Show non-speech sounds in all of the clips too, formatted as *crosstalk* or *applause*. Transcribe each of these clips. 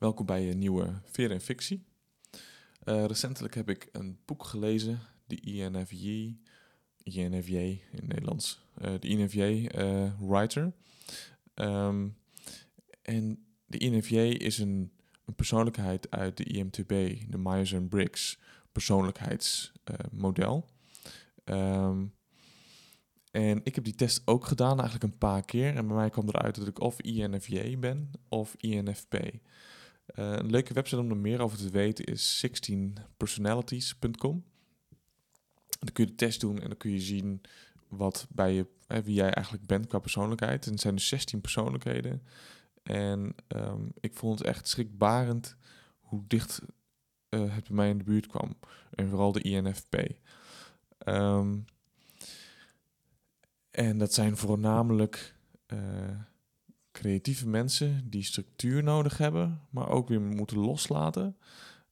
Welkom bij een nieuwe Veer en Fictie. Uh, recentelijk heb ik een boek gelezen, de INFJ, INFJ in Nederlands, uh, de INFJ eh, Writer. Um, en de INFJ is een, een, persoonlijkheid uit de IMTB, de Myers-Briggs persoonlijkheidsmodel. Um, en ik heb die test ook gedaan, eigenlijk een paar keer. En bij mij kwam eruit dat ik of INFJ ben of INFP. Uh, een leuke website om er meer over te weten is 16personalities.com. Dan kun je de test doen en dan kun je zien wat bij je, hè, wie jij eigenlijk bent qua persoonlijkheid. En het zijn dus 16 persoonlijkheden. En um, ik vond het echt schrikbarend hoe dicht uh, het bij mij in de buurt kwam. En vooral de INFP. Ehm, en dat zijn voornamelijk uh, creatieve mensen die structuur nodig hebben, maar ook weer moeten loslaten.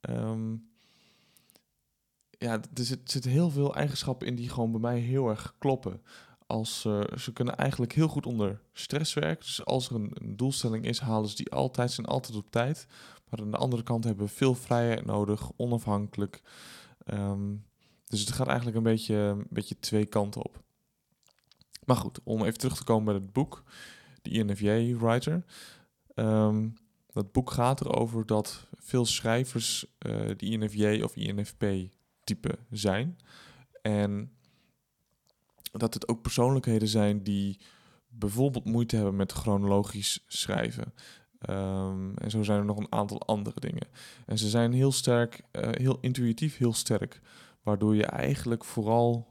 Um, ja, er zit, zit, heel veel eigenschappen in die gewoon bij mij heel erg kloppen. Als, uh, ze kunnen eigenlijk heel goed onder stress werken. Dus als er een, een, doelstelling is, halen ze die altijd, zijn altijd op tijd. Maar aan de andere kant hebben we veel vrijheid nodig, onafhankelijk. Um, dus het gaat eigenlijk een beetje, een beetje twee kanten op. Maar goed, om even terug te komen bij het boek de INFJ-writer. Ehm, dat boek gaat erover dat veel schrijvers uh, de INFJ of INFP-type zijn. En dat het ook persoonlijkheden zijn die bijvoorbeeld moeite hebben met chronologisch schrijven. Um, en zo zijn er nog een aantal andere dingen. En ze zijn heel sterk, uh, heel intuïtief, heel sterk. Waardoor je eigenlijk vooral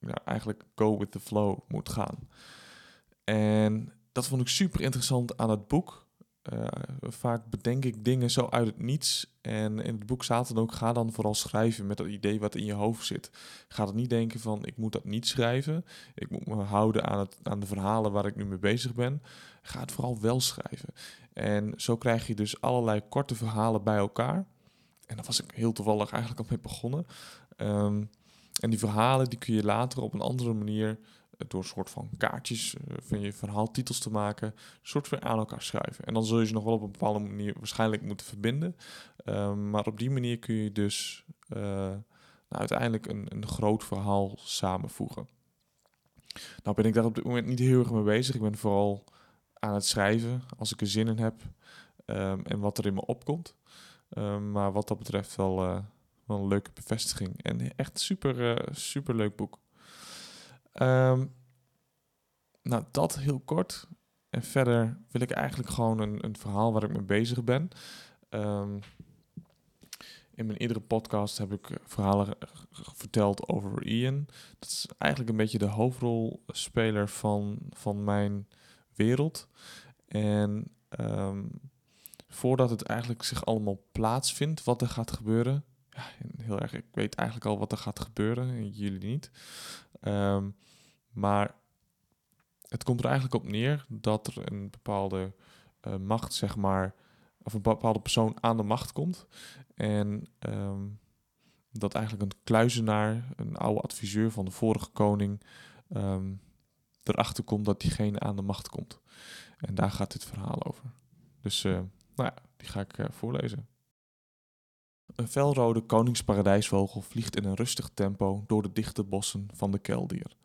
ja, eigenlijk go with the flow moet gaan. En dat vond ik super interessant aan het boek. Uh, vaak bedenk ik dingen zo uit het niets. En in het boek zaten ook: ga dan vooral schrijven met dat idee wat in je hoofd zit. Ga dan niet denken van: ik moet dat niet schrijven. Ik moet me houden aan, het, aan de verhalen waar ik nu mee bezig ben. Ga het vooral wel schrijven. En zo krijg je dus allerlei korte verhalen bij elkaar. En daar was ik heel toevallig eigenlijk al mee begonnen. Um, en die verhalen die kun je later op een andere manier door een soort van kaartjes uh, van je verhaaltitels te maken, een soort van aan elkaar schuiven. En dan zul je ze nog wel op een bepaalde manier waarschijnlijk moeten verbinden. Um, maar op die manier kun je dus uh, nou, uiteindelijk een, een groot verhaal samenvoegen. Nou ben ik daar op dit moment niet heel erg mee bezig. Ik ben vooral aan het schrijven als ik er zin in heb um, en wat er in me opkomt. Um, maar wat dat betreft wel, uh, wel een leuke bevestiging. En echt super, super leuk boek. Um, nou, dat heel kort. En verder wil ik eigenlijk gewoon een, een verhaal waar ik mee bezig ben. Um, in mijn eerdere podcast heb ik verhalen verteld over Ian. Dat is eigenlijk een beetje de hoofdrolspeler van, van mijn wereld. En um, voordat het eigenlijk zich allemaal plaatsvindt, wat er gaat gebeuren. Heel erg, ik weet eigenlijk al wat er gaat gebeuren, jullie niet. Um, maar het komt er eigenlijk op neer dat er een bepaalde uh, macht, zeg maar, of een bepaalde persoon aan de macht komt. En um, dat eigenlijk een kluizenaar, een oude adviseur van de vorige koning, um, erachter komt dat diegene aan de macht komt. En daar gaat dit verhaal over. Dus uh, nou ja, die ga ik uh, voorlezen. Een felrode koningsparadijsvogel vliegt in een rustig tempo door de dichte bossen van de Keldier.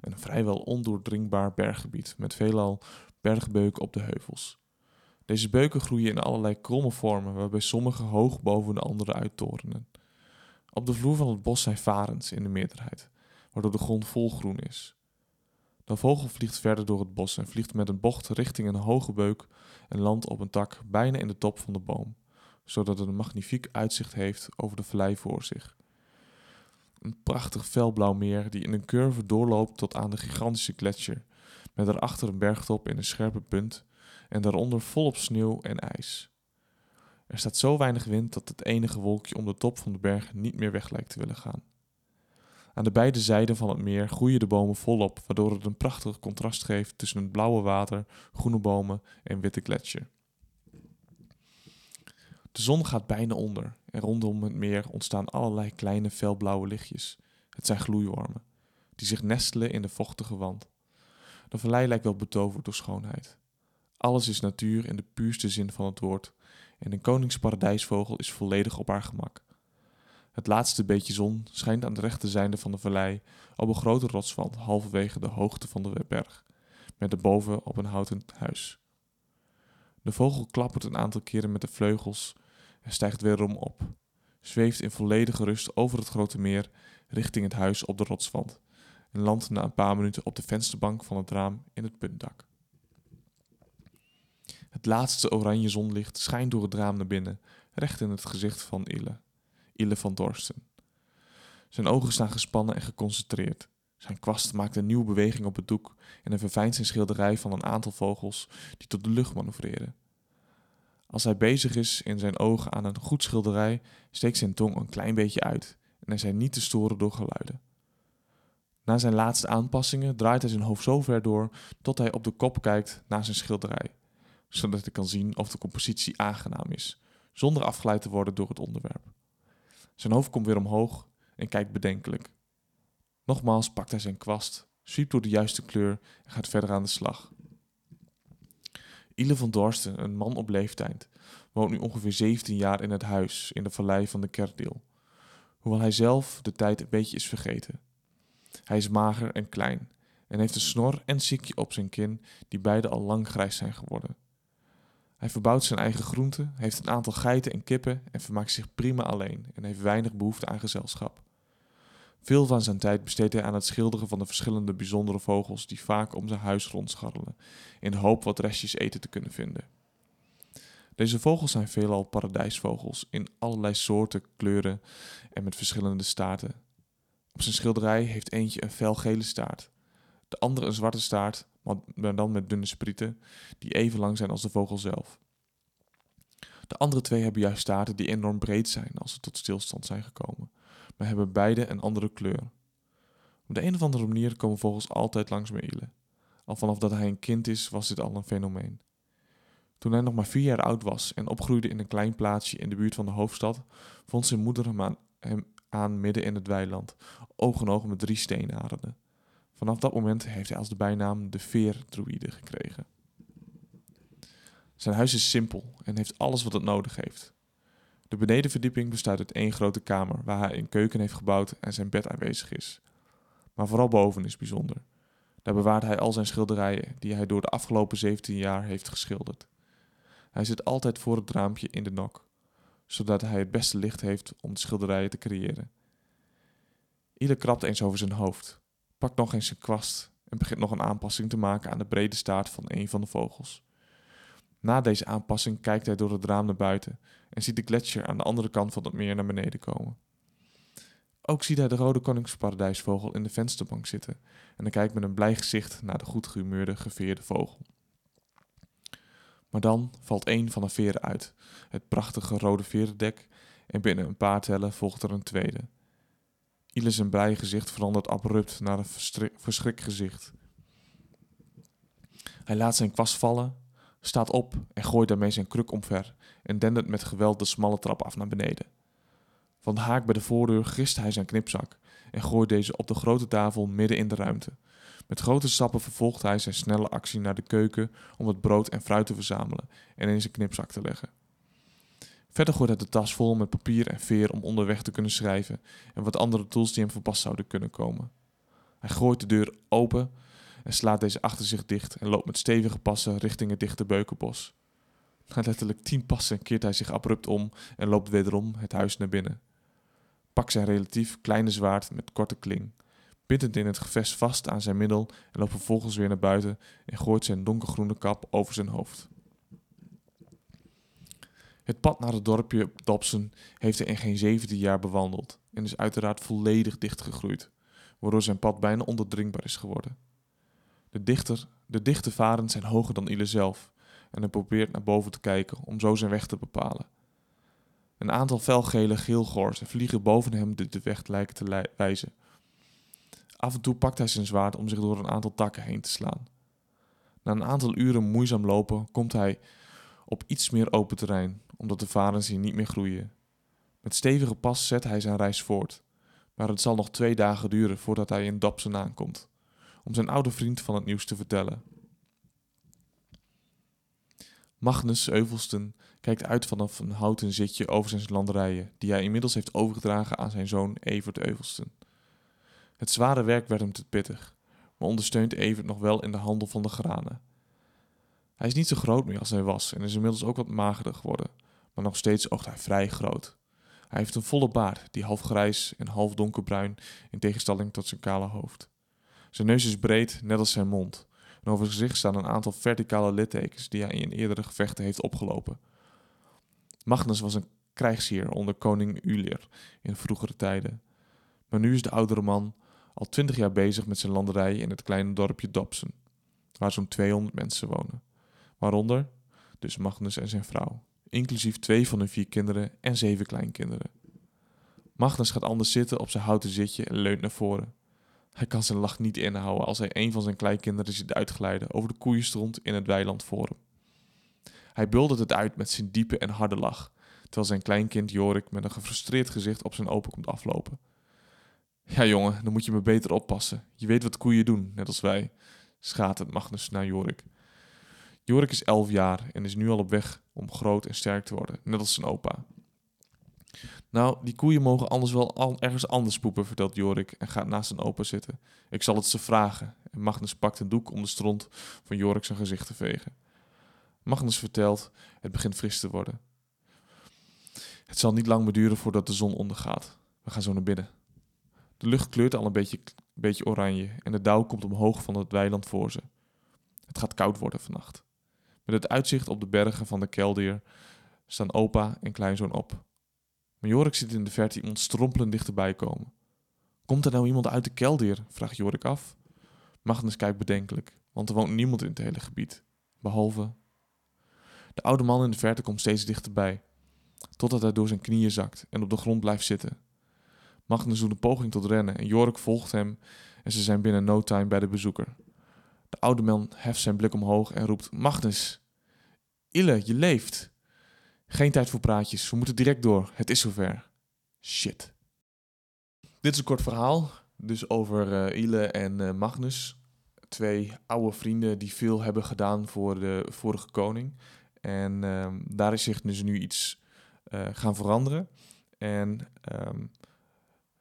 Een vrijwel ondoordringbaar berggebied met veelal bergbeuken op de heuvels. Deze beuken groeien in allerlei kromme vormen, waarbij sommige hoog boven de andere uittorenen. Op de vloer van het bos zijn varens in de meerderheid, waardoor de grond vol groen is. De vogel vliegt verder door het bos en vliegt met een bocht richting een hoge beuk en landt op een tak bijna in de top van de boom, zodat het een magnifiek uitzicht heeft over de vallei voor zich een prachtig felblauw meer die in een curve doorloopt tot aan de gigantische gletsjer, met daarachter een bergtop in een scherpe punt en daaronder volop sneeuw en ijs. Er staat zo weinig wind dat het enige wolkje om de top van de berg niet meer weg lijkt te willen gaan. Aan de beide zijden van het meer groeien de bomen volop, waardoor het een prachtig contrast geeft tussen het blauwe water, groene bomen en witte gletsjer. De zon gaat bijna onder en rondom het meer ontstaan allerlei kleine felblauwe lichtjes. Het zijn gloeiwormen, die zich nestelen in de vochtige wand. De vallei lijkt wel betoverd door schoonheid. Alles is natuur in de puurste zin van het woord en een koningsparadijsvogel is volledig op haar gemak. Het laatste beetje zon schijnt aan de rechterzijde van de vallei op een grote rotswand halverwege de hoogte van de berg, met erboven op een houten huis. De vogel klappert een aantal keren met de vleugels en stijgt weerom op, zweeft in volledige rust over het grote meer richting het huis op de rotswand en landt na een paar minuten op de vensterbank van het raam in het puntdak. Het laatste oranje zonlicht schijnt door het raam naar binnen, recht in het gezicht van Ille. Ille van Dorsten. Zijn ogen staan gespannen en geconcentreerd. Zijn kwast maakt een nieuwe beweging op het doek en hij verfijnt zijn schilderij van een aantal vogels die tot de lucht manoeuvreren. Als hij bezig is in zijn ogen aan een goed schilderij, steekt zijn tong een klein beetje uit en hij zijn niet te storen door geluiden. Na zijn laatste aanpassingen draait hij zijn hoofd zo ver door tot hij op de kop kijkt naar zijn schilderij, zodat hij kan zien of de compositie aangenaam is, zonder afgeleid te worden door het onderwerp. Zijn hoofd komt weer omhoog en kijkt bedenkelijk. Nogmaals pakt hij zijn kwast, zwiept door de juiste kleur en gaat verder aan de slag. Ile van Dorsten, een man op leeftijd, woont nu ongeveer 17 jaar in het huis in de vallei van de Kerdeel. Hoewel hij zelf de tijd een beetje is vergeten. Hij is mager en klein en heeft een snor en ziekje op zijn kin die beide al lang grijs zijn geworden. Hij verbouwt zijn eigen groenten, heeft een aantal geiten en kippen en vermaakt zich prima alleen en heeft weinig behoefte aan gezelschap. Veel van zijn tijd besteedt hij aan het schilderen van de verschillende bijzondere vogels die vaak om zijn huis rondscharrelen, in de hoop wat restjes eten te kunnen vinden. Deze vogels zijn veelal paradijsvogels in allerlei soorten, kleuren en met verschillende staarten. Op zijn schilderij heeft eentje een felgele staart, de andere een zwarte staart, maar dan met dunne sprieten, die even lang zijn als de vogel zelf. De andere twee hebben juist staarten die enorm breed zijn als ze tot stilstand zijn gekomen, maar hebben beide een andere kleur. Op de een of andere manier komen vogels altijd langs Meile. Al vanaf dat hij een kind is, was dit al een fenomeen. Toen hij nog maar vier jaar oud was en opgroeide in een klein plaatsje in de buurt van de hoofdstad, vond zijn moeder hem aan, midden in het weiland, oog in oog met drie steenarenden. Vanaf dat moment heeft hij als de bijnaam de veerdruïde gekregen. Zijn huis is simpel en heeft alles wat het nodig heeft. De benedenverdieping bestaat uit één grote kamer waar hij een keuken heeft gebouwd en zijn bed aanwezig is. Maar vooral boven is bijzonder. Daar bewaart hij al zijn schilderijen die hij door de afgelopen 17 jaar heeft geschilderd. Hij zit altijd voor het raampje in de nok, zodat hij het beste licht heeft om de schilderijen te creëren. Ieder krabt eens over zijn hoofd, pakt nog eens zijn kwast en begint nog een aanpassing te maken aan de brede staart van een van de vogels. Na deze aanpassing kijkt hij door het raam naar buiten en ziet de gletsjer aan de andere kant van het meer naar beneden komen. Ook ziet hij de rode koningsparadijsvogel in de vensterbank zitten en hij kijkt met een blij gezicht naar de goed gehumeurde, geveerde vogel. Maar dan valt één van de veren uit, het prachtige rode verendek, en binnen een paar tellen volgt er een tweede. Ile zijn blij gezicht verandert abrupt naar een verschrik gezicht. Hij laat zijn kwast vallen, staat op en gooit daarmee zijn kruk omver en dendert met geweld de smalle trap af naar beneden. Van de haak bij de voordeur grist hij zijn knipzak en gooit deze op de grote tafel midden in de ruimte. Met grote stappen vervolgt hij zijn snelle actie naar de keuken om het brood en fruit te verzamelen en in zijn knipzak te leggen. Verder gooit hij de tas vol met papier en veer om onderweg te kunnen schrijven en wat andere tools die hem verpast zouden kunnen komen. Hij gooit de deur open en slaat deze achter zich dicht en loopt met stevige passen richting het dichte beukenbos. Na *laughs* letterlijk tien passen keert hij zich abrupt om en loopt wederom het huis naar binnen. Pakt zijn relatief kleine zwaard met korte kling, bindt in het gevest vast aan zijn middel en loopt vervolgens weer naar buiten en gooit zijn donkergroene kap over zijn hoofd. Het pad naar het dorpje Dobson heeft hij in geen 17 jaar bewandeld en is uiteraard volledig dichtgegroeid, waardoor zijn pad bijna onderdringbaar is geworden. De, dichter, de dichte varen zijn hoger dan Ile zelf en hij probeert naar boven te kijken om zo zijn weg te bepalen. Een aantal felgele geelgorzen vliegen boven hem de, de weg lijken te wijzen. Af en toe pakt hij zijn zwaard om zich door een aantal takken heen te slaan. Na een aantal uren moeizaam lopen komt hij op iets meer open terrein, omdat de varens hier niet meer groeien. Met stevige pas zet hij zijn reis voort, maar het zal nog twee dagen duren voordat hij in Dobson aankomt, om zijn oude vriend van het nieuws te vertellen. Magnus Euvelsten kijkt uit vanaf een houten zitje over zijn landerijen, die hij inmiddels heeft overgedragen aan zijn zoon Evert Euvelsten. Het zware werk werd hem te pittig, maar ondersteunt Evert nog wel in de handel van de granen. Hij is niet zo groot meer als hij was en is inmiddels ook wat magerder geworden, maar nog steeds oogt hij vrij groot. Hij heeft een volle baard, die half grijs en half donkerbruin in tegenstelling tot zijn kale hoofd. Zijn neus is breed, net als zijn mond. En over zijn gezicht staan een aantal verticale littekens die hij in eerdere gevechten heeft opgelopen. Magnus was een krijgsheer onder koning Ulir in vroegere tijden. Maar nu is de oudere man al twintig jaar bezig met zijn landerij in het kleine dorpje Dobson, waar zo'n 200 mensen wonen. Waaronder dus Magnus en zijn vrouw, inclusief twee van hun vier kinderen en zeven kleinkinderen. Magnus gaat anders zitten op zijn houten zitje en leunt naar voren. Hij kan zijn lach niet inhouden als hij een van zijn kleinkinderen ziet uitglijden over de koeienstront in het weiland voor hem. Hij buldert het uit met zijn diepe en harde lach, terwijl zijn kleinkind Jorik met een gefrustreerd gezicht op zijn open komt aflopen. Ja, jongen, dan moet je me beter oppassen. Je weet wat koeien doen, net als wij, schatert Magnus naar Jorik. Jorik is elf jaar en is nu al op weg om groot en sterk te worden, net als zijn opa. Nou, die koeien mogen anders wel ergens anders poepen, vertelt Jorik en gaat naast zijn opa zitten. Ik zal het ze vragen. En Magnus pakt een doek om de stront van Jorik zijn gezicht te vegen. Magnus vertelt, het begint fris te worden. Het zal niet lang meer duren voordat de zon ondergaat. We gaan zo naar binnen. De lucht kleurt al een beetje, beetje oranje en de dauw komt omhoog van het weiland voor ze. Het gaat koud worden vannacht. Met het uitzicht op de bergen van de Kelder staan opa en kleinzoon op. Maar Jorik ziet in de verte iemand strompelend dichterbij komen. Komt er nou iemand uit de kelder? vraagt Jorik af. Magnus kijkt bedenkelijk, want er woont niemand in het hele gebied. Behalve... De oude man in de verte komt steeds dichterbij, totdat hij door zijn knieën zakt en op de grond blijft zitten. Magnus doet een poging tot rennen en Jorik volgt hem en ze zijn binnen no time bij de bezoeker. De oude man heft zijn blik omhoog en roept: Magnus, Ille, je leeft. Geen tijd voor praatjes, we moeten direct door. Het is zover. Shit. Dit is een kort verhaal, dus over uh, Ile en uh, Magnus. Twee oude vrienden die veel hebben gedaan voor de vorige koning. En uh, daar is zich dus nu iets uh, gaan veranderen. En um,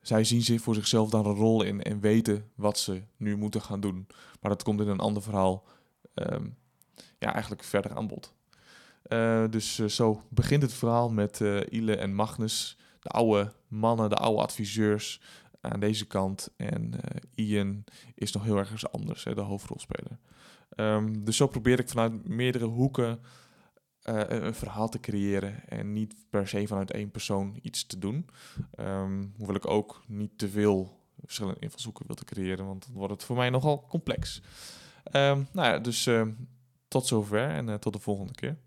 zij zien zich voor zichzelf daar een rol in en weten wat ze nu moeten gaan doen. Maar dat komt in een ander verhaal um, ja, eigenlijk verder aan bod. Uh, dus uh, zo begint het verhaal met uh, Ile en Magnus, de oude mannen, de oude adviseurs aan deze kant. En Ian is nog heel erg anders, hè, de hoofdrolspeler. Um, dus zo probeer ik vanuit meerdere hoeken een verhaal te creëren en niet per se vanuit één persoon iets te doen. Um, hoewel ik ook niet te veel verschillende invalshoeken wil te creëren, want dan wordt het voor mij nogal complex. Um, nou ja, dus tot zover en tot de volgende keer.